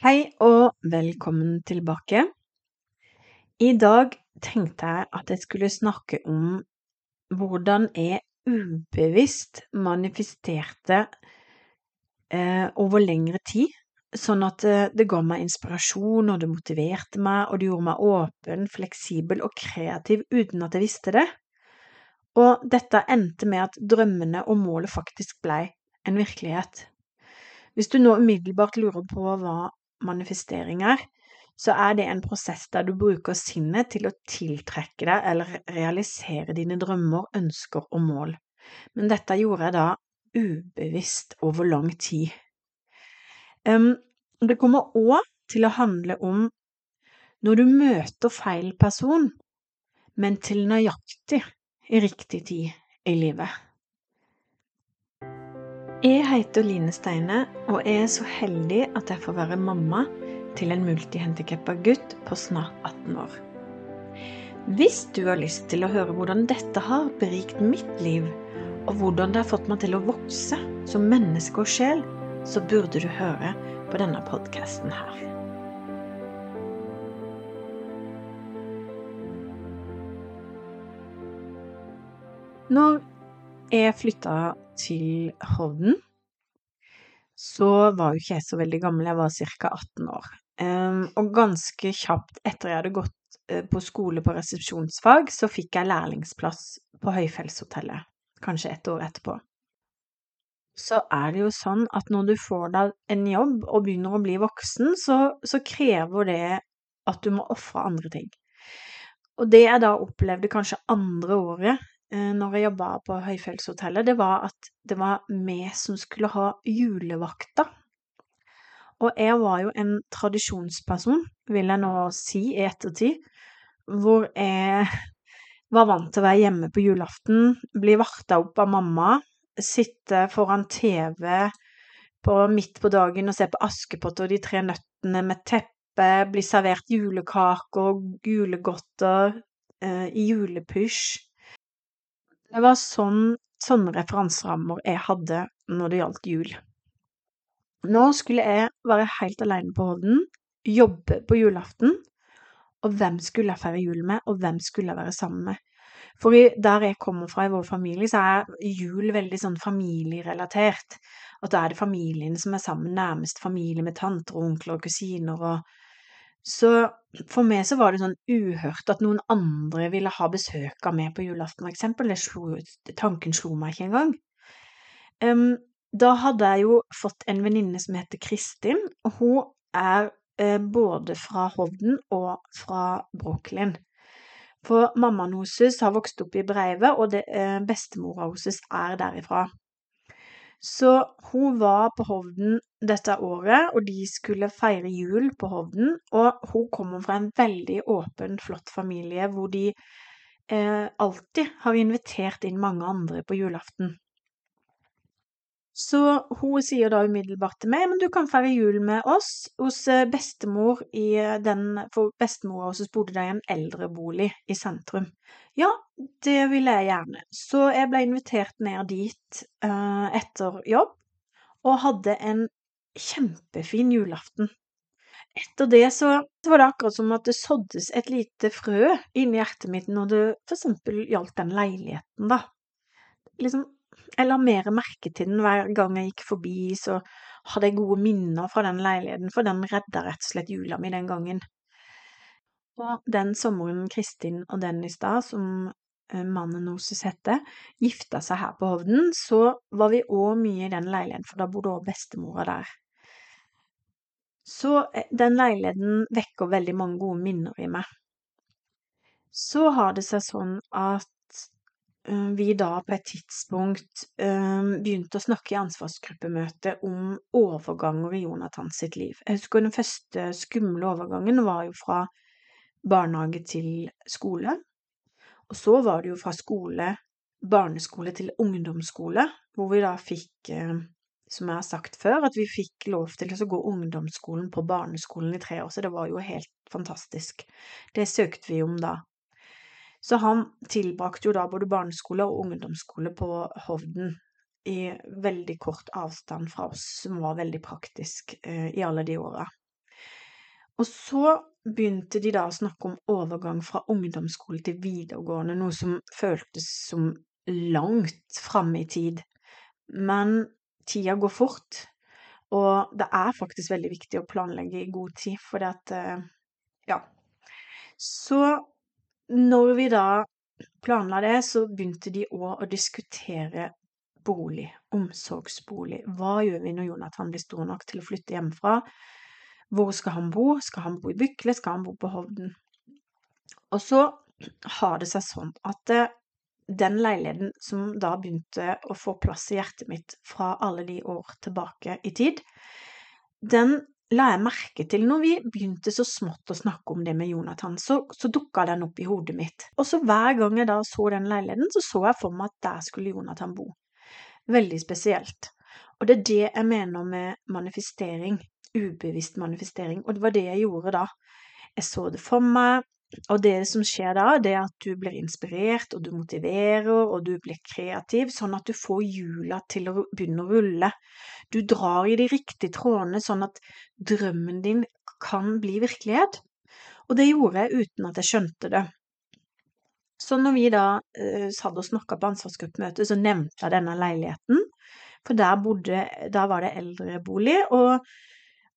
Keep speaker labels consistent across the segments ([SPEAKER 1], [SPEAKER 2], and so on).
[SPEAKER 1] Hei og velkommen tilbake. I dag tenkte jeg at jeg skulle snakke om hvordan jeg ubevisst manifesterte eh, over lengre tid, sånn at det, det ga meg inspirasjon, og det motiverte meg, og det gjorde meg åpen, fleksibel og kreativ uten at jeg visste det. Og dette endte med at drømmene og målet faktisk blei en virkelighet. Hvis du nå umiddelbart lurer på hva manifestering er, så er det en prosess der du bruker sinnet til å tiltrekke deg eller realisere dine drømmer, ønsker og mål. Men dette gjorde jeg da ubevisst over lang tid. Det kommer òg til å handle om når du møter feil person, men til nøyaktig i riktig tid i livet. Jeg heter Line Steine, og jeg er så heldig at jeg får være mamma til en multihandikappa gutt på snart 18 år. Hvis du har lyst til å høre hvordan dette har berikt mitt liv, og hvordan det har fått meg til å vokse som menneske og sjel, så burde du høre på denne podkasten her. Når jeg flytta til Hovden, så var jo ikke jeg så veldig gammel, jeg var ca. 18 år. Og ganske kjapt etter jeg hadde gått uh, på skole på resepsjonsfag, så fikk jeg lærlingsplass på Høyfjellshotellet, kanskje et år etterpå. Så er det jo sånn at når du får deg en jobb og begynner å bli voksen, så, så krever det at du må ofre andre ting. Og det jeg da opplevde kanskje andre året Eh, når jeg jobba på Høyfjellshotellet, det var at det var vi som skulle ha julevakta. Og jeg var jo en tradisjonsperson, vil jeg nå si i ettertid, hvor jeg var vant til å være hjemme på julaften, bli vakta opp av mamma, sitte foran TV på midt på dagen og se på Askepott og de tre nøttene med teppe, bli servert julekaker og julegodter eh, i julepysj. Det var sånn, sånne referanserammer jeg hadde når det gjaldt jul. Nå skulle jeg være helt alene på Hovden, jobbe på julaften, og hvem skulle jeg feire jul med, og hvem skulle jeg være sammen med? For der jeg kommer fra i vår familie, så er jul veldig sånn familierelatert. At da er det familien som er sammen, nærmest familie med tanter og onkler og kusiner og så for meg så var det sånn uhørt at noen andre ville ha besøk av meg på julaften, for eksempel. Slo, tanken slo meg ikke engang. Um, da hadde jeg jo fått en venninne som heter Kristin, og hun er eh, både fra Hovden og fra Brooklyn. For mammaen hennes har vokst opp i Breive, og det, eh, bestemora hennes er derifra. Så hun var på Hovden dette året, og de skulle feire jul på Hovden. Og hun kommer fra en veldig åpen, flott familie hvor de eh, alltid har invitert inn mange andre på julaften. Så hun sier da umiddelbart til meg, men du kan feire jul med oss hos eh, bestemor i eh, den For bestemor også bodde da i en eldrebolig i sentrum. Ja, det ville jeg gjerne. Så jeg ble invitert ned dit uh, etter jobb, og hadde en kjempefin julaften. Etter det så, så var det akkurat som at det såddes et lite frø inni hjertet mitt når det for eksempel gjaldt den leiligheten, da. Liksom jeg la mer merke til den hver gang jeg gikk forbi, så hadde jeg gode minner fra den leiligheten, for den redda rett og slett jula mi den gangen. Og den sommeren Kristin og Dennis da, som eh, mannen hennes heter, gifta seg her på Hovden, så var vi òg mye i den leiligheten, for da bodde òg bestemora der. Så eh, den leiligheten vekker veldig mange gode minner i meg. Så har det seg sånn at vi da på et tidspunkt eh, begynte å snakke i ansvarsgruppemøte om overganger i Jonathan sitt liv. Jeg husker den første skumle overgangen var jo fra barnehage til skole. Og så var det jo fra skole, barneskole til ungdomsskole, hvor vi da fikk, eh, som jeg har sagt før, at vi fikk lov til å gå ungdomsskolen på barneskolen i tre år, så det var jo helt fantastisk. Det søkte vi om da. Så han tilbrakte jo da både barneskole og ungdomsskole på Hovden i veldig kort avstand fra oss, som var veldig praktisk eh, i alle de åra. Og så begynte de da å snakke om overgang fra ungdomsskole til videregående, noe som føltes som langt framme i tid. Men tida går fort, og det er faktisk veldig viktig å planlegge i god tid, for det at eh, Ja. Så når vi da planla det, så begynte de òg å diskutere bolig, omsorgsbolig. Hva gjør vi når Jonathan blir stor nok til å flytte hjemmefra? Hvor skal han bo? Skal han bo i Bykle? Skal han bo på Hovden? Og så har det seg sånn at eh, den leiligheten som da begynte å få plass i hjertet mitt fra alle de år tilbake i tid, den la jeg merke til når vi begynte så smått å snakke om det med Jonathan, så, så dukka den opp i hodet mitt. Og så hver gang jeg da så den leiligheten, så så jeg for meg at der skulle Jonathan bo. Veldig spesielt. Og det er det jeg mener med manifestering. Ubevisst manifestering. Og det var det jeg gjorde da. Jeg så det for meg, og det som skjer da, det er at du blir inspirert, og du motiverer, og du blir kreativ, sånn at du får hjula til å begynne å rulle. Du drar i de riktige trådene, sånn at drømmen din kan bli virkelighet. Og det gjorde jeg uten at jeg skjønte det. Så når vi da eh, satt og snakka på ansvarsgruppemøtet, så nevnte jeg denne leiligheten. For der bodde Da var det eldrebolig, og,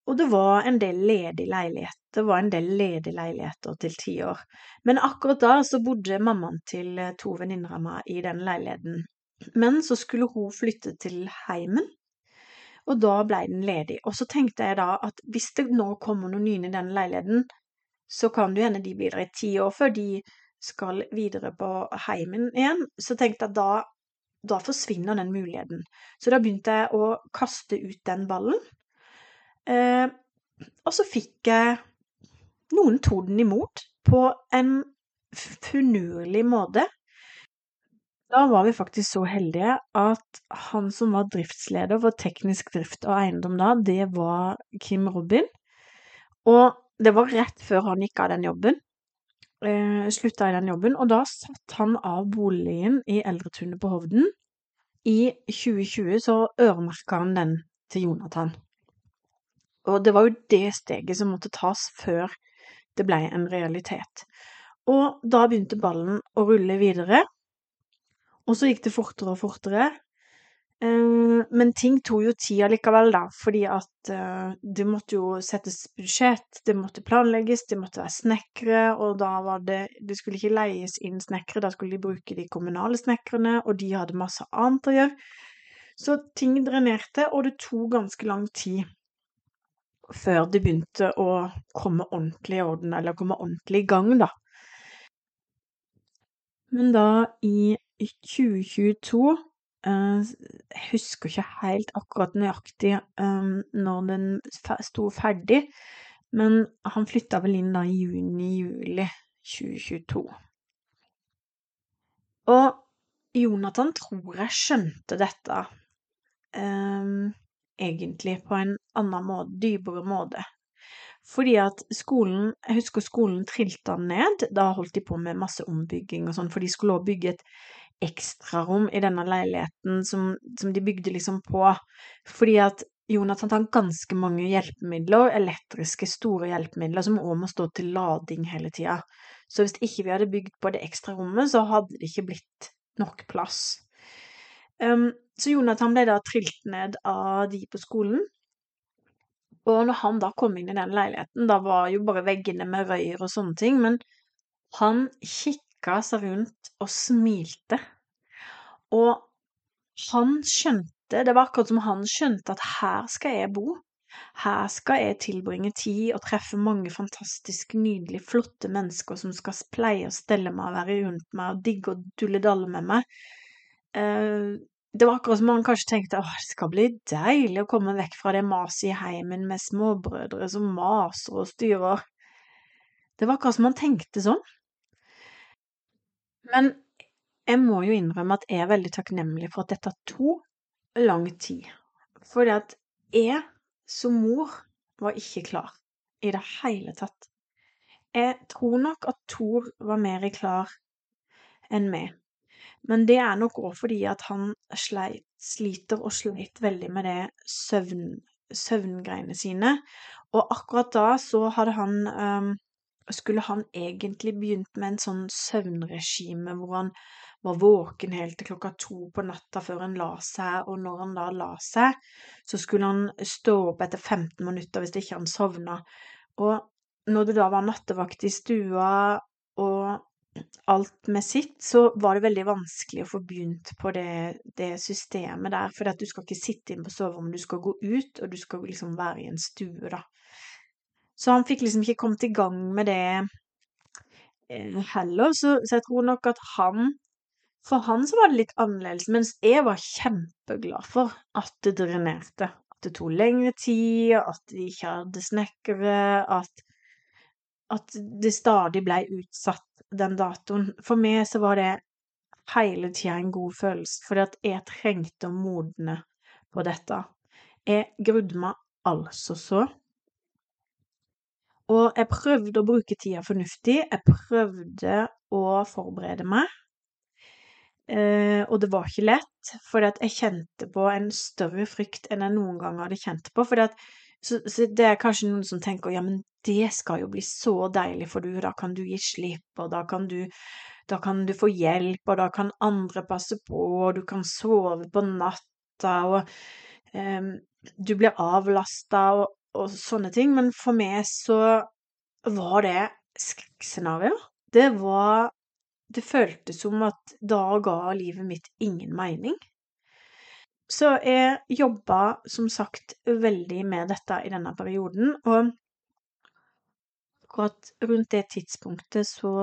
[SPEAKER 1] og det var en del ledige leiligheter. Det var en del ledige leiligheter til tiår. Men akkurat da så bodde mammaen til eh, to venninner av meg i den leiligheten. Men så skulle hun flytte til heimen, og da ble den ledig. Og så tenkte jeg da at hvis det nå kommer noen nye i den leiligheten, så kan det hende de blir der i ti år før de skal videre på heimen igjen, så tenkte jeg da, da forsvinner den muligheten. Så da begynte jeg å kaste ut den ballen. Eh, og så fikk jeg Noen tok den imot på en finurlig måte. Da var vi faktisk så heldige at han som var driftsleder for teknisk drift og eiendom da, det var Kim Robin. Og det var rett før han gikk av den jobben eh, slutta i den jobben, og da satt han av boligen i Eldretunet på Hovden. I 2020 så øremerka han den til Jonathan. Og det var jo det steget som måtte tas før det ble en realitet. Og da begynte ballen å rulle videre, og så gikk det fortere og fortere. Eh, men ting tok jo tid allikevel, da, fordi at uh, det måtte jo settes budsjett, det måtte planlegges, det måtte være snekkere, og da var det Det skulle ikke leies inn snekkere, da skulle de bruke de kommunale snekkerne, og de hadde masse annet å gjøre. Så ting drenerte, og det tok ganske lang tid før det begynte å komme ordentlig i orden, eller komme ordentlig i gang, da. Men da, i 2022 Eh, jeg husker ikke helt akkurat nøyaktig um, når den sto ferdig, men han flytta vel inn da i juni-juli 2022. Og Jonathan tror jeg skjønte dette um, egentlig på en annen måte, dypere måte. Fordi at skolen Jeg husker skolen trilte ned. Da holdt de på med masse ombygging og sånn, for de skulle også bygge et ekstrarom i denne leiligheten som, som de bygde liksom på. Fordi at Jonathan har ganske mange hjelpemidler, elektriske, store hjelpemidler, som også må stå til lading hele tida. Så hvis ikke vi hadde bygd på det ekstra rommet, så hadde det ikke blitt nok plass. Um, så Jonathan ble da trilt ned av de på skolen. Og når han da kom inn i den leiligheten, da var jo bare veggene med røyer og sånne ting, men han kikka seg rundt og smilte og han skjønte Det var akkurat som han skjønte at her skal jeg bo. Her skal jeg tilbringe tid og treffe mange fantastisk nydelige, flotte mennesker som skal pleie og stelle meg og være rundt meg og digge og dulle-dalle med meg. Det var akkurat som han kanskje tenkte åh, det skal bli deilig å komme vekk fra det maset i heimen med småbrødre som maser og styrer. Det var akkurat som han tenkte sånn. Men jeg må jo innrømme at jeg er veldig takknemlig for at dette tok lang tid. Fordi at jeg som mor var ikke klar i det hele tatt. Jeg tror nok at Thor var mer klar enn meg. Men det er nok òg fordi at han sleit, sliter og sleit veldig med det søvn, søvngreiene sine. Og akkurat da så hadde han um, Skulle han egentlig begynt med en sånn søvnregime hvor han var våken helt til klokka to på natta før han la seg, og når han da la seg, så skulle han stå opp etter 15 minutter hvis ikke han sovna. Og når det da var nattevakt i stua og alt med sitt, så var det veldig vanskelig å få begynt på det, det systemet der. For du skal ikke sitte inne på soverommet, du skal gå ut, og du skal liksom være i en stue, da. Så han fikk liksom ikke kommet i gang med det eh, heller, så, så jeg tror nok at han For han så var det litt annerledes, mens jeg var kjempeglad for at det drenerte. At det tok lengre tid, at de ikke hadde snekkere, at, at det stadig ble utsatt, den datoen. For meg så var det hele tida en god følelse, fordi at jeg trengte å modne på dette. Jeg grudde meg altså så. Og jeg prøvde å bruke tida fornuftig. Jeg prøvde å forberede meg. Eh, og det var ikke lett, for jeg kjente på en større frykt enn jeg noen gang hadde kjent på. For så, så det er kanskje noen som tenker ja, men det skal jo bli så deilig for du, da kan du gi slipp, og da kan du, da kan du få hjelp, og da kan andre passe på, og du kan sove på natta, og um, du blir avlasta, og, og sånne ting, men for meg så var det skrekkscenarioer. Det var Det føltes som at da ga livet mitt ingen mening. Så jeg jobba som sagt veldig med dette i denne perioden, og akkurat rundt det tidspunktet så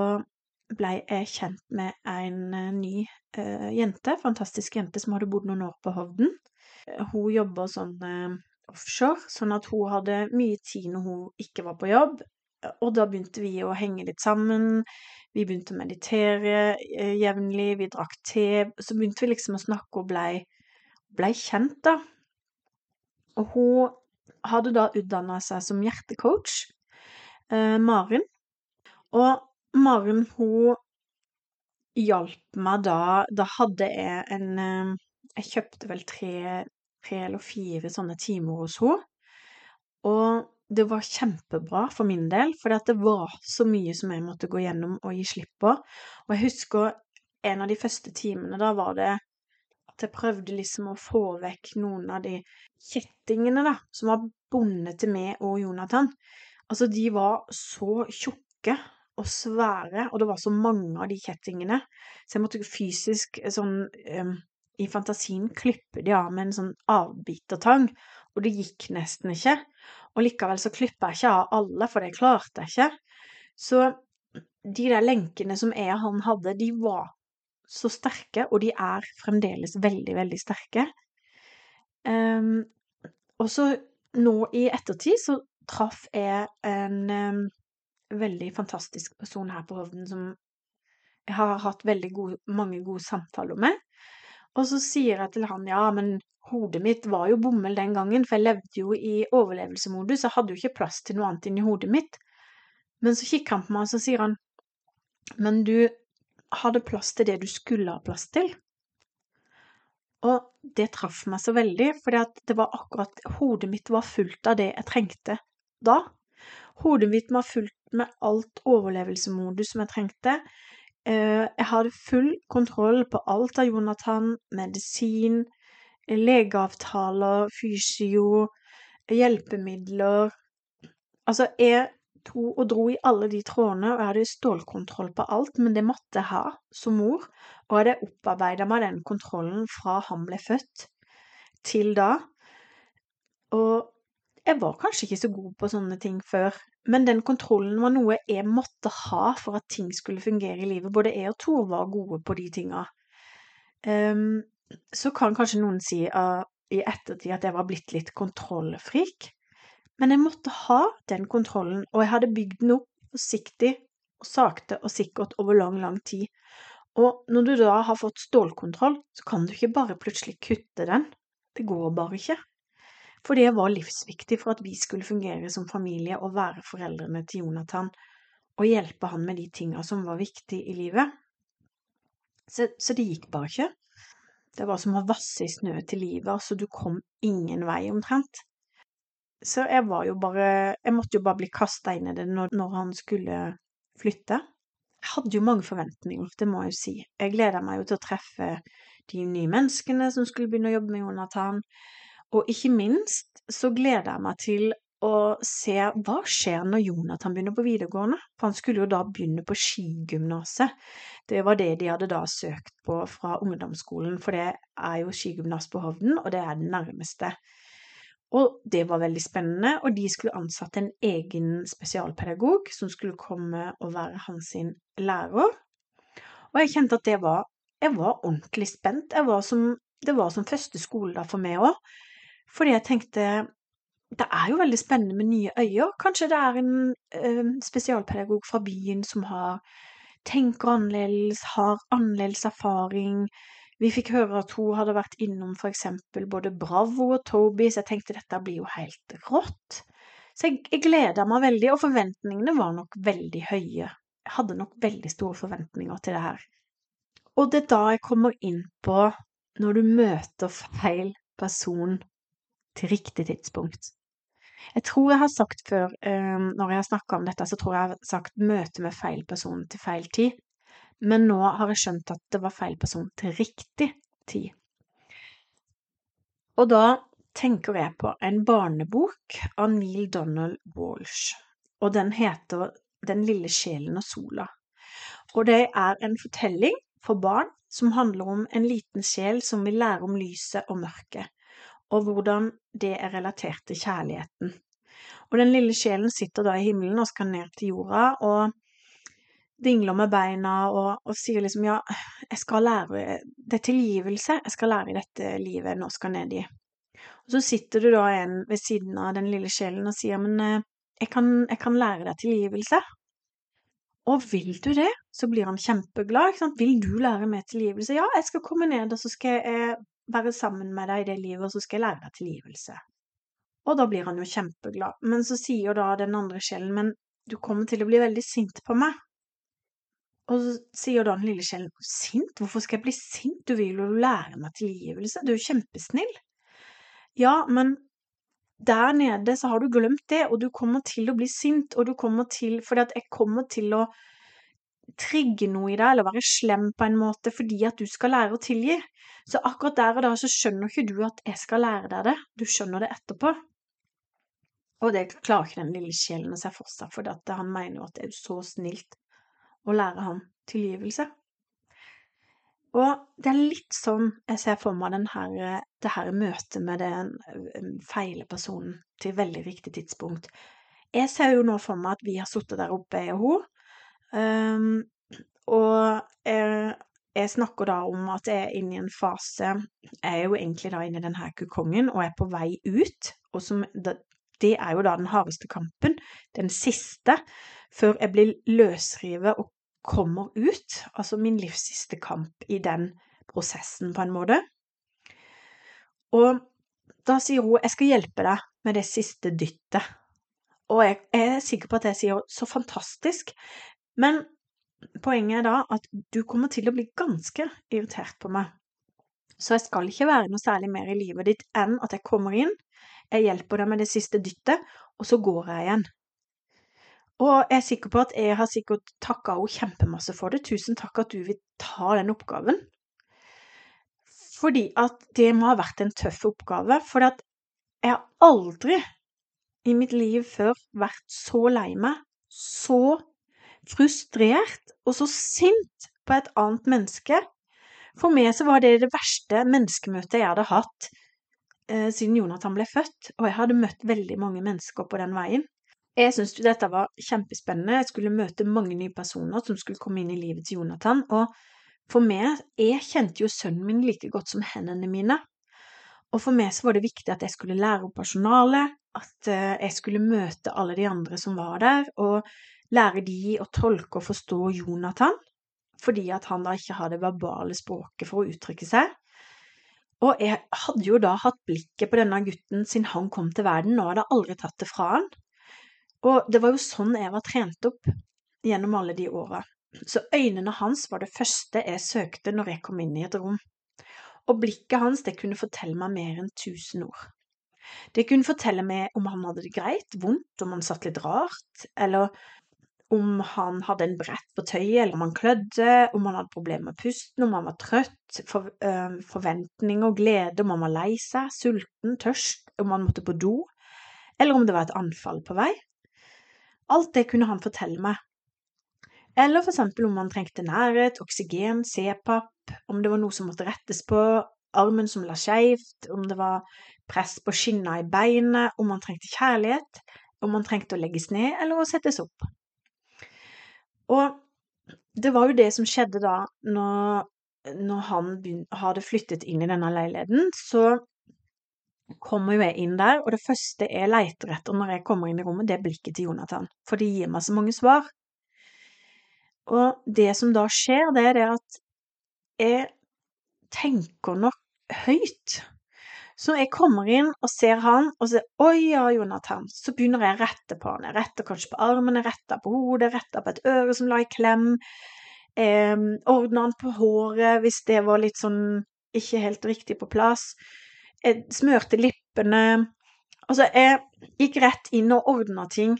[SPEAKER 1] blei jeg kjent med en ny uh, jente, fantastisk jente, som hadde bodd noen år på Hovden. Hun jobba sånn uh, offshore, sånn at hun hadde mye tid når hun ikke var på jobb. Og da begynte vi å henge litt sammen. Vi begynte å meditere eh, jevnlig, vi drakk te. Så begynte vi liksom å snakke og blei ble kjent, da. Og hun hadde da utdanna seg som hjertecoach, eh, Maren. Og Maren, hun hjalp meg da Da hadde jeg en eh, Jeg kjøpte vel tre tre eller fire sånne timer hos henne. Og det var kjempebra for min del, for det var så mye som jeg måtte gå gjennom og gi slipp på. Og jeg husker en av de første timene, da var det jeg prøvde liksom å få vekk noen av de kjettingene da, som var bundet til meg og Jonathan. Altså, de var så tjukke og svære, og det var så mange av de kjettingene, så jeg måtte fysisk sånn um, i fantasien klippe de av med en sånn avbitertang, og det gikk nesten ikke. Og likevel så klippa jeg ikke av alle, for det klarte jeg ikke. Så de der lenkene som jeg og han hadde, de var så sterke, og de er fremdeles veldig, veldig sterke. Um, og så nå i ettertid så traff jeg en um, veldig fantastisk person her på Hovden som jeg har hatt veldig gode, mange gode samtaler med. Og så sier jeg til han ja, men hodet mitt var jo bomull den gangen, for jeg levde jo i overlevelsesmodus, jeg hadde jo ikke plass til noe annet inni hodet mitt. Men så kikker han på meg, og så sier han men du hadde plass til det du skulle ha plass til. Og det traff meg så veldig, for det var akkurat Hodet mitt var fullt av det jeg trengte da. Hodet mitt var fullt med alt overlevelsesmodus som jeg trengte. Eh, jeg hadde full kontroll på alt av Jonathan, medisin, legeavtaler, fysio, hjelpemidler Altså, jeg tok og dro i alle de trådene, og jeg hadde stålkontroll på alt, men det måtte jeg ha som mor, og hadde opparbeida meg den kontrollen fra han ble født til da. Og jeg var kanskje ikke så god på sånne ting før, men den kontrollen var noe jeg måtte ha for at ting skulle fungere i livet. Både jeg og Tor var gode på de tinga. Um, så kan kanskje noen si uh, i ettertid at jeg var blitt litt kontrollfrik, men jeg måtte ha den kontrollen, og jeg hadde bygd den opp forsiktig og sakte og sikkert over lang, lang tid. Og når du da har fått stålkontroll, så kan du ikke bare plutselig kutte den. Det går bare ikke. For det var livsviktig for at vi skulle fungere som familie og være foreldrene til Jonathan og hjelpe han med de tinga som var viktige i livet. Så, så, det gikk bare ikke. Det var som å vasse i snø til livet, altså du kom ingen vei omtrent. Så jeg var jo bare Jeg måtte jo bare bli kasta inn i det når, når han skulle flytte. Jeg hadde jo mange forventninger, det må jeg jo si. Jeg gleda meg jo til å treffe de nye menneskene som skulle begynne å jobbe med Jonathan. Og ikke minst så gleder jeg meg til å se hva skjer når Jonathan begynner på videregående. For han skulle jo da begynne på skigymnaset. Det var det de hadde da søkt på fra ungdomsskolen, for det er jo skigymnas på Hovden, og det er det nærmeste. Og det var veldig spennende, og de skulle ansatte en egen spesialpedagog som skulle komme og være hans lærer. Og jeg kjente at det var Jeg var ordentlig spent. Var som, det var som første skoledag for meg òg. Fordi jeg tenkte det er jo veldig spennende med nye øyer. Kanskje det er en ø, spesialpedagog fra byen som har tenker annerledes, har annerledes erfaring, vi fikk høre at hun hadde vært innom for eksempel både Bravo og Toby, så jeg tenkte dette blir jo helt rått. Så jeg, jeg gleda meg veldig, og forventningene var nok veldig høye. Jeg hadde nok veldig store forventninger til det her. Og det er da jeg kommer inn på når du møter feil person til riktig tidspunkt. Jeg tror jeg har sagt før, um, når jeg har snakka om dette, så tror jeg jeg har sagt møte med feil person til feil tid men nå har jeg skjønt at det var feil person til riktig tid. Og da tenker jeg på en barnebok av Neil Donald Walsh, og den heter Den lille sjelen og sola. Og det er en fortelling for barn som handler om en liten sjel som vil lære om lyset og mørket, og hvordan det er relatert til kjærligheten. Og den lille sjelen sitter da i himmelen og skal ned til jorda, og dingler med beina og, og, sier liksom ja, jeg skal lære Det tilgivelse jeg skal lære i dette livet jeg nå skal ned i. Og så sitter du da en ved siden av den lille sjelen og sier men eh, jeg kan, jeg kan lære deg tilgivelse. Og vil du det, så blir han kjempeglad. Ikke sant? Vil du lære meg tilgivelse? Ja, jeg skal komme ned, og så skal jeg være sammen med deg i det livet, og så skal jeg lære deg tilgivelse. Og da blir han jo kjempeglad. Men så sier da den andre sjelen, men du kommer til å bli veldig sint på meg. Og så sier da den lille sjelen sint, hvorfor skal jeg bli sint, du vil jo lære meg tilgivelse, du er jo kjempesnill. Ja, men der nede så har du glemt det, og du kommer til å bli sint, og du kommer til Fordi at jeg kommer til å trigge noe i deg, eller være slem på en måte, fordi at du skal lære å tilgi. Så akkurat der og da så skjønner ikke du at jeg skal lære deg det, du skjønner det etterpå. Og det klarer ikke den lille sjelen å se for seg, for han mener jo at det er så snilt og lære ham tilgivelse. Og det er litt sånn jeg ser for meg denne, det her møtet med den feile personen til veldig riktig tidspunkt. Jeg ser jo nå for meg at vi har sittet der oppe, jeg og hun, og jeg, jeg, snakker da om at jeg er inne i en fase Jeg er jo egentlig da inne i denne kukongen og er på vei ut, og som, det er jo da den hardeste kampen, den siste, før jeg blir løsrevet og kommer ut. Altså min livs siste kamp i den prosessen, på en måte. Og da sier hun 'jeg skal hjelpe deg med det siste dyttet'. Og jeg, er sikker på at jeg sier 'så fantastisk', men poenget er da at du kommer til å bli ganske irritert på meg. Så jeg skal ikke være noe særlig mer i livet ditt enn at jeg kommer inn, jeg hjelper deg med det siste dyttet, og så går jeg igjen. Og jeg er sikker på at jeg har sikkert takka henne kjempemasse for det. Tusen takk at du vil ta den oppgaven. Fordi at det må ha vært en tøff oppgave. For jeg har aldri i mitt liv før vært så lei meg, så frustrert og så sint på et annet menneske. For meg så var det det verste menneskemøtet jeg hadde hatt eh, siden Jonathan ble født, og jeg hadde møtt veldig mange mennesker på den veien. Jeg syntes dette var kjempespennende. Jeg skulle møte mange nye personer som skulle komme inn i livet til Jonathan. Og for meg Jeg kjente jo sønnen min like godt som hendene mine. Og for meg så var det viktig at jeg skulle lære opp personalet, at eh, jeg skulle møte alle de andre som var der, og lære de å tolke og forstå Jonathan, fordi at han da ikke har det verbale språket for å uttrykke seg. Og jeg hadde jo da hatt blikket på denne gutten siden han kom til verden, og hadde aldri tatt det fra han. Og det var jo sånn jeg var trent opp gjennom alle de åra. Så øynene hans var det første jeg søkte når jeg kom inn i et rom. Og blikket hans det kunne fortelle meg mer enn tusen ord. Det kunne fortelle meg om han hadde det greit, vondt, om han satt litt rart, eller om han hadde en brett på tøyet, eller om han klødde, om han hadde problemer med pusten, om han var trøtt, for, øh, forventning og glede, om han var lei seg, sulten, tørst, om han måtte på do, eller om det var et anfall på vei. Alt det kunne han fortelle meg. Eller eksempel om han trengte nærhet, oksygen, C-papp, om det var noe som måtte rettes på, armen som la skeivt, om det var press på skinna i beinet, om han trengte kjærlighet, om han trengte å legges ned eller å settes opp. Og det var jo det som skjedde da når, når han hadde flyttet inn i denne leiligheten, så kommer jo jeg inn der, og det første jeg leter etter når jeg kommer inn i rommet, det er blikket til Jonathan, for det gir meg så mange svar. Og det som da skjer, det er det at jeg tenker nok høyt. Så jeg kommer inn og ser han, og sier 'oi ja, Jonathan'. Så begynner jeg å rette på han. Jeg retter kanskje på armen, jeg retter på hodet, jeg retter på et øre som la i klem. Eh, ordner han på håret hvis det var litt sånn ikke helt riktig på plass. Jeg smørte lippene. Altså, jeg gikk rett inn og ordna ting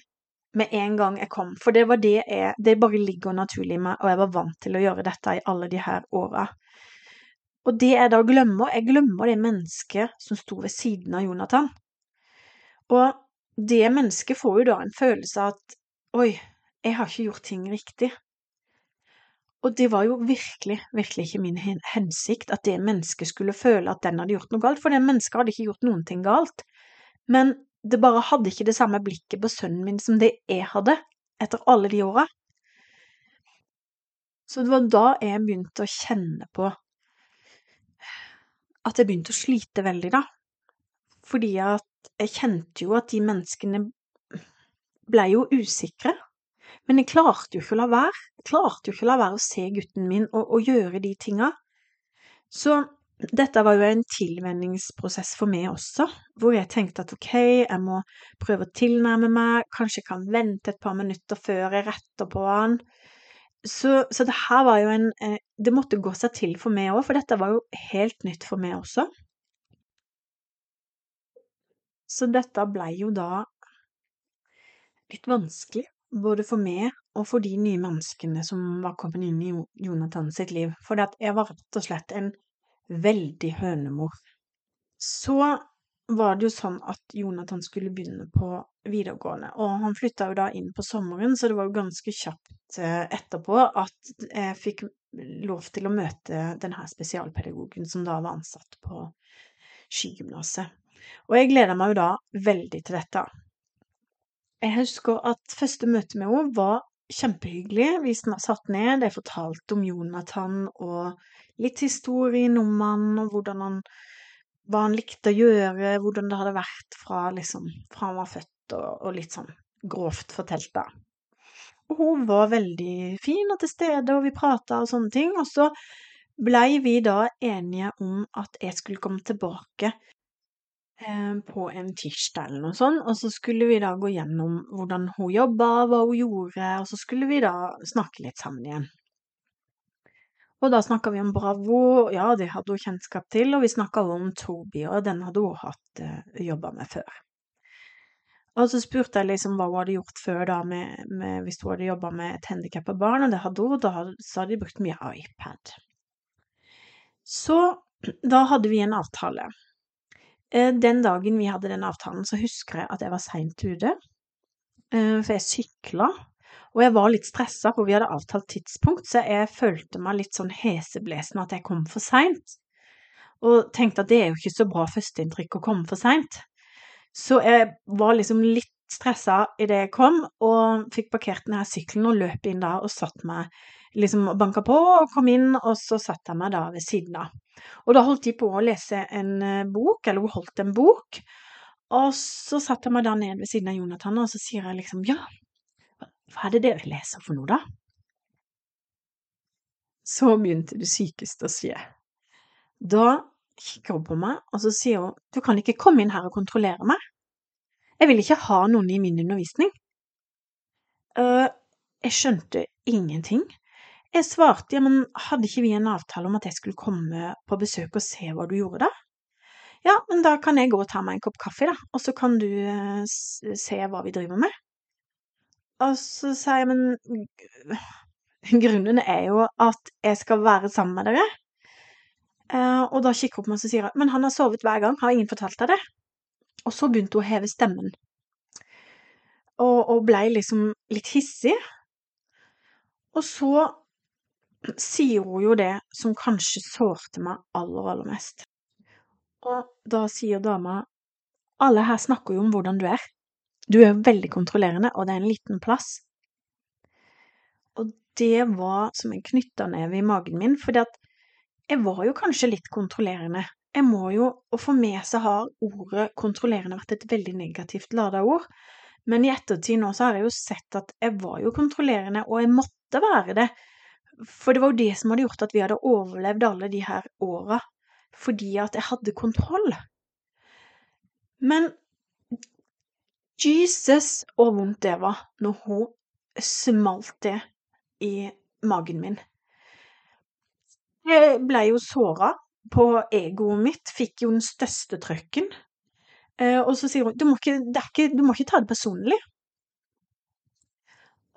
[SPEAKER 1] med en gang jeg kom, for det var det jeg Det bare ligger naturlig i meg, og jeg var vant til å gjøre dette i alle de her åra. Og det jeg da glemmer, jeg glemmer det mennesket som sto ved siden av Jonathan. Og det mennesket får jo da en følelse av at oi, jeg har ikke gjort ting riktig. Og det var jo virkelig, virkelig ikke min hensikt at det mennesket skulle føle at den hadde gjort noe galt, for det mennesket hadde ikke gjort noen ting galt. Men det bare hadde ikke det samme blikket på sønnen min som det jeg hadde, etter alle de åra. Så det var da jeg begynte å kjenne på at jeg begynte å slite veldig, da. Fordi at jeg kjente jo at de menneskene ble jo usikre. Men jeg klarte jo ikke å la være. Jeg klarte jo ikke å la være å se gutten min og, og gjøre de tinga. Så dette var jo en tilvenningsprosess for meg også, hvor jeg tenkte at ok, jeg må prøve å tilnærme meg, kanskje jeg kan vente et par minutter før jeg retter på han. Så, så det her var jo en eh, Det måtte gå seg til for meg òg, for dette var jo helt nytt for meg også. Så dette blei jo da litt vanskelig, både for meg og for de nye menneskene som var kommet inn i Jonathan sitt liv, for jeg var rett og slett en veldig hønemor. Så var det jo sånn at Jonathan skulle begynne på videregående, og han flytta jo da inn på sommeren, så det var jo ganske kjapt eh, etterpå at jeg fikk lov til å møte denne spesialpedagogen som da var ansatt på skigymnaset. Og jeg gleda meg jo da veldig til dette. Jeg husker at første møte med henne var kjempehyggelig. Vi satt ned, jeg fortalte om Jonathan og litt historien om han, og hvordan han hva han likte å gjøre, hvordan det hadde vært fra, liksom, fra han var født, og, og, litt sånn grovt fortalt, da. Og hun var veldig fin og til stede, og vi prata og sånne ting. Og så blei vi da enige om at jeg skulle komme tilbake på en tirsdag eller noe sånt, og så skulle vi da gå gjennom hvordan hun jobba, hva hun gjorde, og så skulle vi da snakke litt sammen igjen. Og da snakka vi om Bravo, ja, det hadde hun kjennskap til, og vi snakka om Toby, og den hadde hun hatt uh, eh, jobba med før. Og så spurte jeg liksom hva hun hadde gjort før, da, med, med, hvis hun hadde jobba med et handikappa barn, og det hadde hun, da så hadde de brukt mye iPad. Så da hadde vi en avtale. Eh, den dagen vi hadde den avtalen, så husker jeg at jeg var seint ute, eh, for jeg sykla og jeg var litt stressa, for vi hadde avtalt tidspunkt, så jeg følte meg litt sånn heseblesende at jeg kom for seint. Og tenkte at det er jo ikke så bra førsteinntrykk å komme for seint. Så jeg var liksom litt stressa idet jeg kom, og fikk parkert denne sykkelen og løp inn da og satt meg liksom banka på og kom inn, og så satte jeg meg da ved siden av. Og da holdt de på å lese en eh, bok, eller hun holdt en bok, og så satte jeg meg da ned ved siden av Jonathan, og så sier jeg liksom ja, hva er det dere leser for noe, da? Så begynte det sykeste å skje. Da kikker hun på meg, og så sier hun, du kan ikke komme inn her og kontrollere meg. Jeg vil ikke ha noen i min undervisning. Uh, jeg skjønte ingenting. Jeg svarte, ja, men hadde ikke vi en avtale om at jeg skulle komme på besøk og se hva du gjorde da? Ja, men da kan jeg gå og ta meg en kopp kaffe, da, og så kan du eh, se hva vi driver med. Og så sa jeg, men grunnen er jo at jeg skal være sammen med dere. Uh, og da kikker hun på meg og sier men han har sovet hver gang, har ingen fortalt deg det? Og så begynte hun å heve stemmen. Og, og blei liksom litt hissig. Og så sier hun jo det som kanskje sårte meg aller, aller mest. Og da sier dama alle her snakker jo om hvordan du er. Du er veldig kontrollerende, og det er en liten plass. Og det var som en knyttneve i magen min, fordi at jeg var jo kanskje litt kontrollerende. Jeg må jo, og for meg så har ordet kontrollerende vært et veldig negativt lada ord, men i ettertid nå så har jeg jo sett at jeg var jo kontrollerende, og jeg måtte være det for det var jo det som hadde gjort at vi hadde overlevd alle de her åra, fordi at jeg hadde kontroll. Men Jesus, hvor vondt det var når hun smalt det i magen min. Jeg ble jo såra på egoet mitt, fikk jo den største trøkken. Eh, og så sier hun du må ikke, ikke, du må ikke ta det personlig.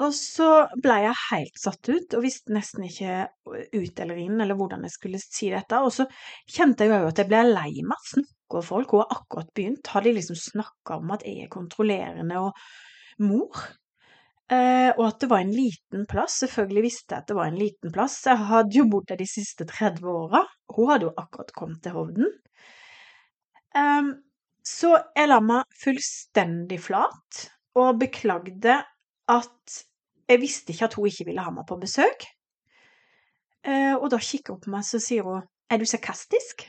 [SPEAKER 1] Og så ble jeg helt satt ut, og visste nesten ikke ut eller inn, eller hvordan jeg skulle si dette. Og så kjente jeg jo at jeg ble lei meg. av folk, hun har akkurat begynt, har de liksom snakka om at jeg er kontrollerende og mor? Eh, og at det var en liten plass. Selvfølgelig visste jeg at det var en liten plass. Jeg hadde jo bodd der de siste 30 åra. Hun hadde jo akkurat kommet til Hovden. Um, så jeg la meg fullstendig flat og beklagde at jeg visste ikke at hun ikke ville ha meg på besøk. Eh, og da kikker hun på meg og sier hun, er du sarkastisk?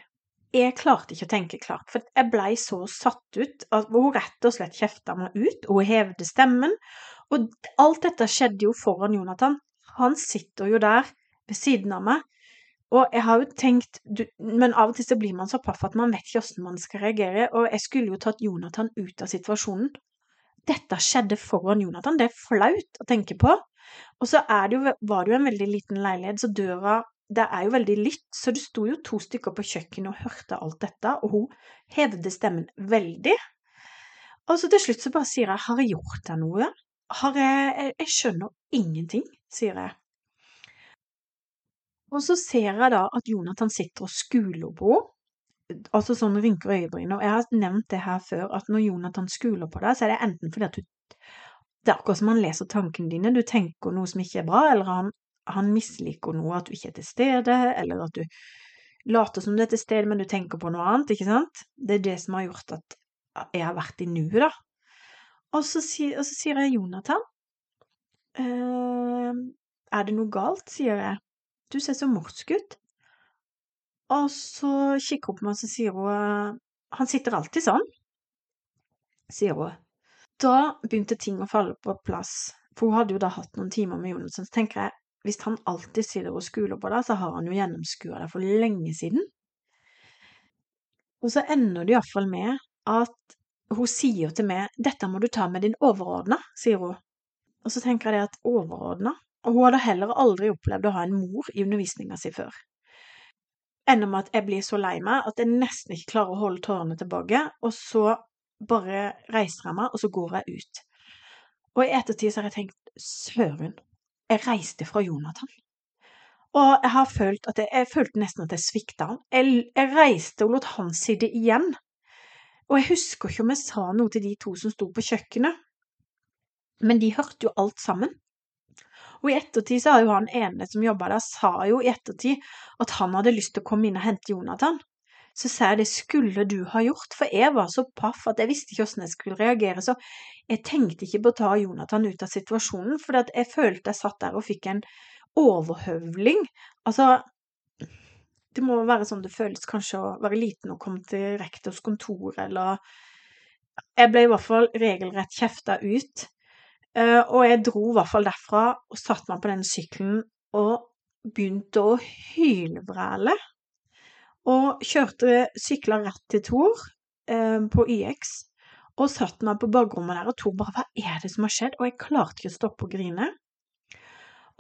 [SPEAKER 1] Jeg klarte ikke å tenke klart, for jeg blei så satt ut at hun rett og slett kjefta meg ut, og hun hevde stemmen. Og alt dette skjedde jo foran Jonathan. Han sitter jo der ved siden av meg. Og jeg har jo tenkt, du, Men av og til så blir man så paff at man vet ikke hvordan man skal reagere. Og jeg skulle jo tatt Jonathan ut av situasjonen dette skjedde foran Jonathan. Det er flaut å tenke på. Og så det jo, var det jo en veldig liten leilighet, så døra det er jo veldig lytt, så det sto jo to stykker på kjøkkenet og hørte alt dette, og hun hevde stemmen veldig. Og så til slutt så bare sier jeg 'har jeg gjort deg noe'? Har jeg, jeg, skjønner ingenting, sier jeg. Og så ser jeg da at Jonathan sitter og skuler på henne, altså sånn rynker øyebryn. Og jeg har nevnt det her før, at når Jonathan skuler på deg, så er det enten fordi at du Det er akkurat som han leser tankene dine. Du tenker noe som ikke er bra, eller han, han misliker noe, at du ikke er til stede, eller at du later som du er til stede, men du tenker på noe annet, ikke sant? Det er det som har gjort at jeg har vært i nuet, da. Og så, sier, og så sier jeg Jonathan. Eh, er det noe galt, sier jeg. Du ser så morsk ut. Og så kikker hun på meg og så sier hun Han sitter alltid sånn, sier hun. Da begynte ting å falle på plass, for hun hadde jo da hatt noen timer med Jonathan. Så tenker jeg, hvis han alltid sitter og skuler på deg, så har han jo gjennomskua deg for lenge siden. Og så ender det iallfall med at hun sier til meg 'Dette må du ta med din overordna', sier hun. Og så tenker jeg det at overordna Og hun hadde heller aldri opplevd å ha en mor i undervisninga si før ender med at jeg blir så lei meg at jeg nesten ikke klarer å holde tårene tilbake, og så bare reiser jeg meg, og så går jeg ut. Og i ettertid så har jeg tenkt søren, jeg reiste fra Jonathan. Og jeg har følt at jeg, jeg følte nesten at jeg svikta han. Jeg, jeg reiste og lot han sitte igjen. Og jeg husker ikke om jeg sa noe til de to som sto på kjøkkenet, men de hørte jo alt sammen. Og i ettertid så har jo han ene som jobba der, sa jo i ettertid at han hadde lyst til å komme inn og hente Jonathan. Så sa jeg det skulle du ha gjort, for jeg var så paff at jeg visste ikke hvordan jeg skulle reagere, så jeg tenkte ikke på å ta Jonathan ut av situasjonen, for jeg følte jeg satt der og fikk en overhøvling. Altså, det må være sånn det føles kanskje å være liten og komme til rektors kontor, eller Jeg ble i hvert fall regelrett kjefta ut. Eh, og jeg dro i hvert fall derfra og satte meg på den sykkelen og begynte å hylvræle. Og kjørte sykla rett til Tor eh, på YX og satte meg på bakrommet der, og Tor bare 'Hva er det som har skjedd?' Og jeg klarte ikke å stoppe å grine.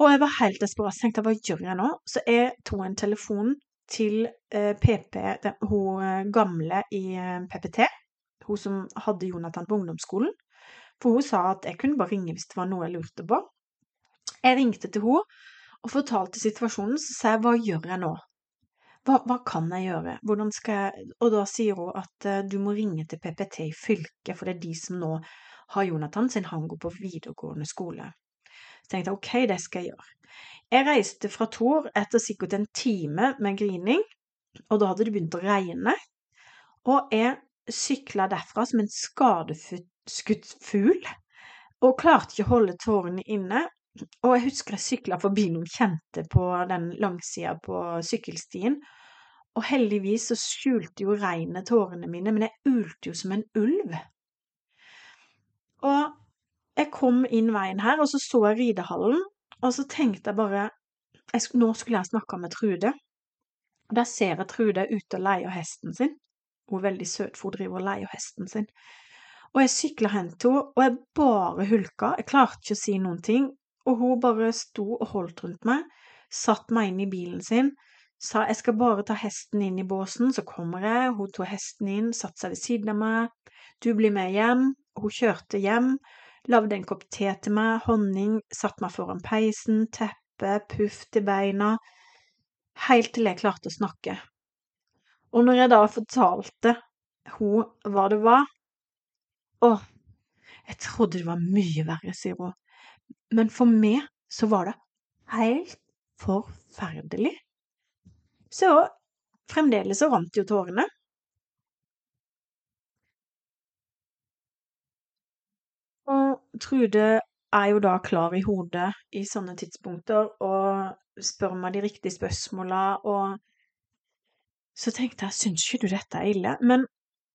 [SPEAKER 1] Og jeg var helt desperat. Tenkte 'Hva gjør jeg nå?' Så jeg tok en telefon til eh, PP, den, hun eh, gamle i eh, PPT, hun som hadde Jonathan på ungdomsskolen, for hun sa at jeg kunne bare ringe hvis det var noe jeg lurte på. Jeg ringte til henne og fortalte situasjonen, så sa jeg hva gjør jeg nå? Hva, hva kan jeg gjøre? Hvordan skal jeg Og da sier hun at uh, du må ringe til PPT i fylket, for det er de som nå har Jonathan, siden han går på videregående skole. Så tenkte jeg ok, det skal jeg gjøre. Jeg reiste fra Tor etter sikkert en time med grining, og da hadde det begynt å regne. Og jeg sykla derfra som en skadeskutt fugl, og klarte ikke å holde tårene inne. Og jeg husker jeg sykla forbi noen kjente på den langsida på sykkelstien, og heldigvis så skjulte jo regnet tårene mine, men jeg ulte jo som en ulv. Og jeg kom inn veien her, og så så jeg ridehallen, og så tenkte jeg bare jeg, Nå skulle jeg snakke med Trude. Og der ser jeg Trude ute og leier hesten sin. Hun er veldig søt, for hun driver og leier hesten sin. Og jeg sykla hen til henne, og jeg bare hulka. Jeg klarte ikke å si noen ting. Og hun bare sto og holdt rundt meg, satt meg inn i bilen sin, sa jeg skal bare ta hesten inn i båsen, så kommer jeg. Hun tok hesten inn, satte seg ved siden av meg. Du blir med hjem. Hun kjørte hjem. Lagde en kopp te til meg, honning, satte meg foran peisen, teppe, puff til beina, helt til jeg klarte å snakke. Og når jeg da fortalte hun hva det var Å, jeg trodde det var mye verre, sier hun. Men for meg så var det helt forferdelig. Så fremdeles så rant jo tårene. Og Trude er jo da klar i hodet i sånne tidspunkter og spør meg de riktige spørsmåla, og så tenkte jeg, syns ikke du dette er ille? Men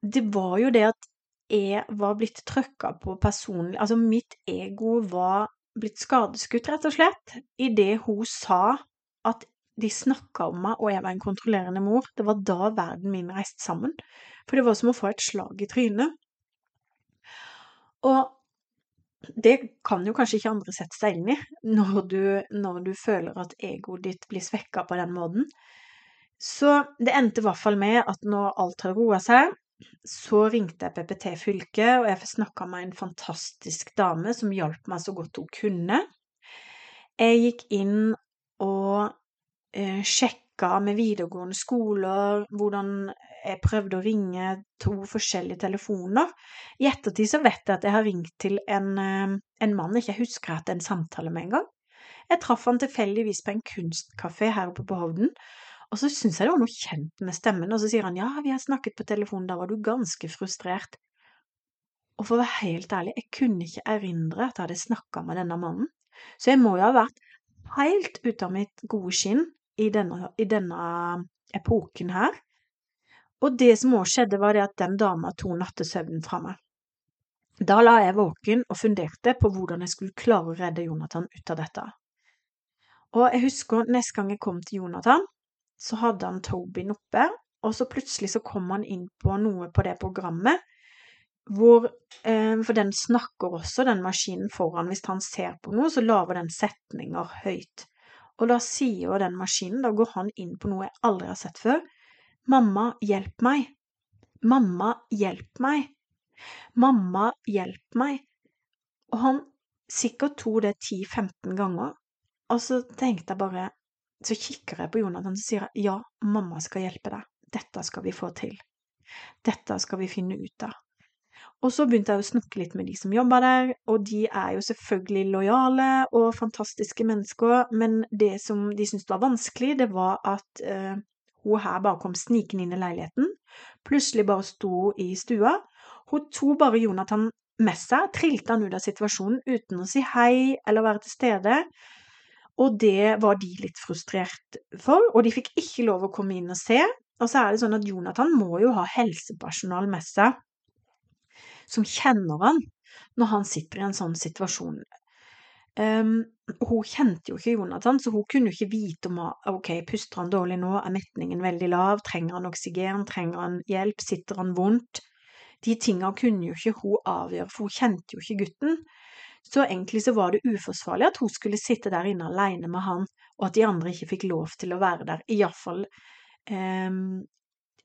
[SPEAKER 1] det var jo det at jeg var blitt trøkka på personlig Altså, mitt ego var blitt skadeskutt, rett og slett, idet hun sa at de snakka om meg, og jeg var en kontrollerende mor. Det var da verden min reiste sammen. For det var som å få et slag i trynet. Og det kan jo kanskje ikke andre sette seg inn i, når du, når du føler at egoet ditt blir svekka på den måten. Så det endte i hvert fall med at når alt har roa seg, så ringte jeg PPT fylket, og jeg snakka med en fantastisk dame som hjalp meg så godt hun kunne. Jeg gikk inn og eh, sjekka med videregående skoler hvordan jeg prøvde å ringe to forskjellige telefoner. I ettertid så vet jeg at jeg har ringt til en, eh, en mann jeg ikke husker jeg hatt en samtale med engang. Jeg traff han tilfeldigvis på en kunstkafé her oppe på Hovden, og så syns jeg det var noe kjent med stemmen, og så sier han ja, vi har snakket på telefonen, da var du ganske frustrert. Og for å være helt ærlig, jeg kunne ikke erindre at jeg hadde snakka med denne mannen, så jeg må jo ha vært helt ute av mitt gode skinn i denne, i denne epoken her. Og det som òg skjedde, var det at den dama tok nattesøvnen fra meg. Da la jeg våken og funderte på hvordan jeg skulle klare å redde Jonathan ut av dette. Og jeg husker neste gang jeg kom til Jonathan, så hadde han Tobin oppe, og så plutselig så kom han inn på noe på det programmet hvor eh, For den snakker også, den maskinen foran. Hvis han ser på noe, så lager den setninger høyt. Og da sier jo den maskinen Da går han inn på noe jeg aldri har sett før. Mamma, hjelp meg. Mamma, hjelp meg. Mamma, hjelp meg. Og han sikkert tok det 10-15 ganger. Og så tenkte jeg bare Så kikker jeg på Jonathan og sier ja, mamma skal hjelpe deg. Dette skal vi få til. Dette skal vi finne ut av. Og så begynte jeg å snakke litt med de som jobber der, og de er jo selvfølgelig lojale og fantastiske mennesker, men det som de syntes var vanskelig, det var at eh, hun her bare kom snikende inn i leiligheten, plutselig bare sto i stua. Hun tok bare Jonathan med seg, trilte han ut av situasjonen uten å si hei eller være til stede. Og det var de litt frustrert for, og de fikk ikke lov å komme inn og se. Og så er det sånn at Jonathan må jo ha helsepersonal med seg som kjenner han når han sitter i en sånn situasjon. Um, hun kjente jo ikke Jonathan, så hun kunne jo ikke vite om ok, puster han dårlig nå, er metningen veldig lav, trenger han oksygen, trenger han hjelp, sitter han vondt? De tinga kunne jo ikke hun avgjøre, for hun kjente jo ikke gutten. Så egentlig så var det uforsvarlig at hun skulle sitte der inne alene med han, og at de andre ikke fikk lov til å være der. Iallfall eh,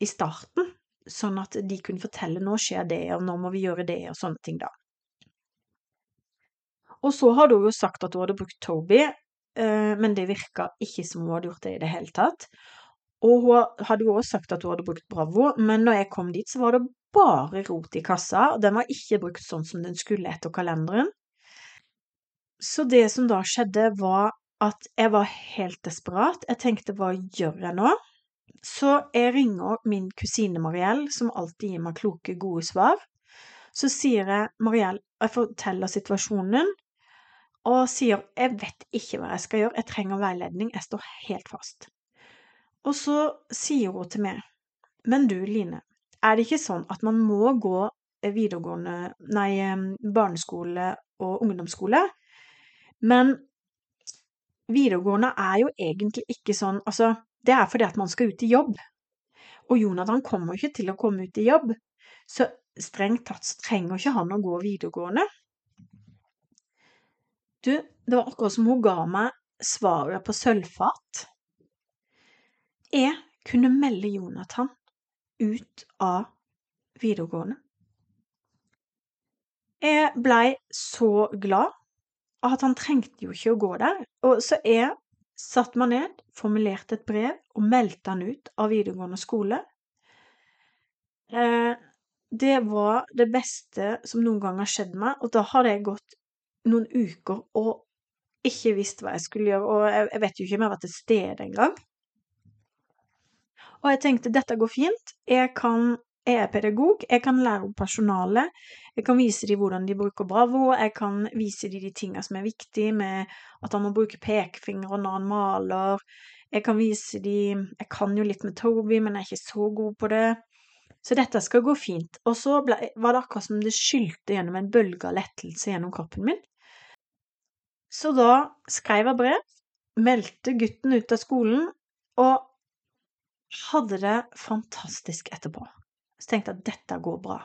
[SPEAKER 1] i starten, sånn at de kunne fortelle nå skjer det, og nå må vi gjøre det, og sånne ting, da. Og så hadde hun jo sagt at hun hadde brukt Toby, eh, men det virka ikke som hun hadde gjort det i det hele tatt. Og hun hadde jo også sagt at hun hadde brukt Bravo, men når jeg kom dit, så var det bare rot i kassa. Den var ikke brukt sånn som den skulle etter kalenderen. Så det som da skjedde, var at jeg var helt desperat. Jeg tenkte hva gjør jeg nå? Så jeg ringer min kusine Mariell, som alltid gir meg kloke, gode svar. Så sier jeg Mariell, jeg forteller situasjonen, og sier jeg vet ikke hva jeg skal gjøre, jeg trenger veiledning, jeg står helt fast. Og så sier hun til meg, men du Line, er det ikke sånn at man må gå videregående, nei, barneskole og ungdomsskole? Men videregående er jo egentlig ikke sånn, altså det er fordi at man skal ut i jobb. Og Jonathan kommer ikke til å komme ut i jobb, så strengt tatt trenger ikke han å gå videregående. Du, det var akkurat som hun ga meg svaret på sølvfat. Jeg kunne melde Jonathan ut av videregående. Jeg blei så glad at han trengte jo ikke å gå der, og så jeg satte meg ned, formulerte et brev og meldte han ut av videregående skole. Eh, det var det beste som noen gang har skjedd meg, og da hadde jeg gått noen uker og ikke visst hva jeg skulle gjøre, og jeg, vet jo ikke om jeg har vært til stede engang. Og jeg tenkte dette går fint, jeg, kan, jeg er pedagog, jeg kan lære opp personalet, jeg kan vise dem hvordan de bruker Bravo, jeg kan vise dem de tingene som er viktige med at han må bruke pekefinger når han maler, jeg kan vise dem Jeg kan jo litt med Toby, men jeg er ikke så god på det. Så dette skal gå fint. Og så ble, var det akkurat som det skylte gjennom en bølge av lettelse gjennom kroppen min. Så da skrev jeg brev, meldte gutten ut av skolen, og hadde det fantastisk etterpå. Så tenkte jeg at dette går bra.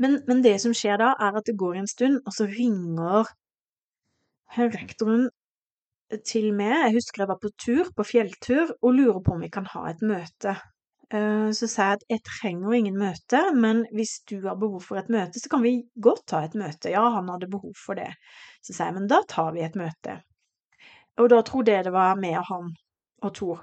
[SPEAKER 1] Men, men, det som skjer da, er at det går en stund, og så ringer rektoren til meg. Jeg husker jeg var på tur, på fjelltur, og lurer på om vi kan ha et møte. Eh, så sa jeg at jeg trenger ingen møte, men hvis du har behov for et møte, så kan vi godt ta et møte. Ja, han hadde behov for det. Så sa jeg, men da tar vi et møte. Og da trodde jeg det var med han og Tor.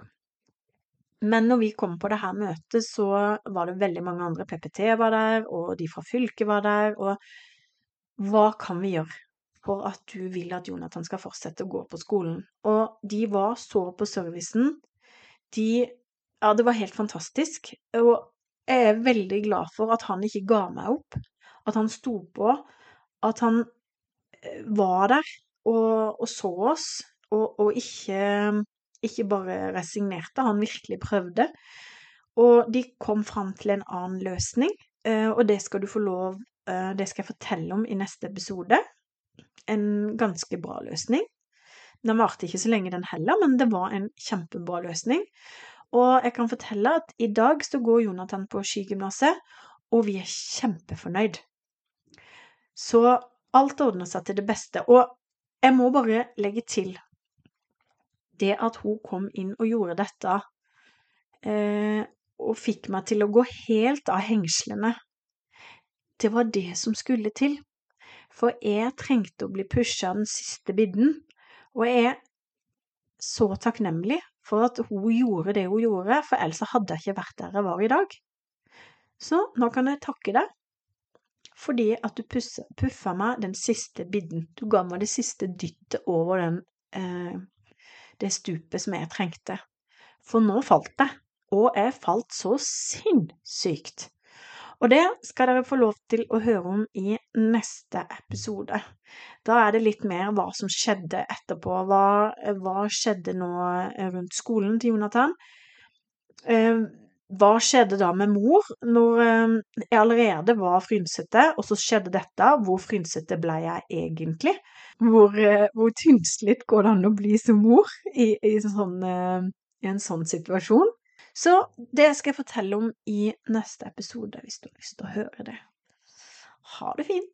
[SPEAKER 1] Men når vi kom på det her møtet, så var det veldig mange andre. PPT var der, og de fra fylket var der. Og hva kan vi gjøre for at du vil at Jonathan skal fortsette å gå på skolen? Og de var så på servicen. De ja, det var helt fantastisk. Og jeg er veldig glad for at han ikke ga meg opp. At han sto på. At han eh, var der og, og så oss, og, og ikke, ikke, bare resignerte. Han virkelig prøvde. Og de kom fram til en annen løsning, eh, og det skal du få lov eh, Det skal jeg fortelle om i neste episode. En ganske bra løsning. Den varte ikke så lenge, den heller, men det var en kjempebra løsning. Og jeg kan fortelle at i dag så går Jonathan på skigymnaset, og vi er kjempefornøyd. Så alt ordner seg til det beste. Og jeg må bare legge til det at hun kom inn og gjorde dette, eh, og fikk meg til å gå helt av hengslene. Det var det som skulle til. For jeg trengte å bli pusha den siste bidden, og jeg er så takknemlig for at hun gjorde det hun gjorde, for ellers hadde jeg ikke vært der jeg var i dag. Så nå kan jeg takke deg fordi at du puffa meg den siste bidden. Du ga meg det siste dyttet over den, eh, det stupet som jeg trengte. For nå falt jeg, og jeg falt så sinnssykt. Og det skal dere få lov til å høre om i neste episode. Da er det litt mer hva som skjedde etterpå. Hva, hva skjedde nå rundt skolen til Jonathan? Hva skjedde da med mor når eh, jeg allerede var frynsete, og så skjedde dette? Hvor frynsete ble jeg egentlig? Hvor, eh, hvor tynnslitt går det an å bli som mor i, i, sånn, i en sånn situasjon? Så det skal jeg fortelle om i neste episode, hvis du har lyst til å høre det. Ha det fint!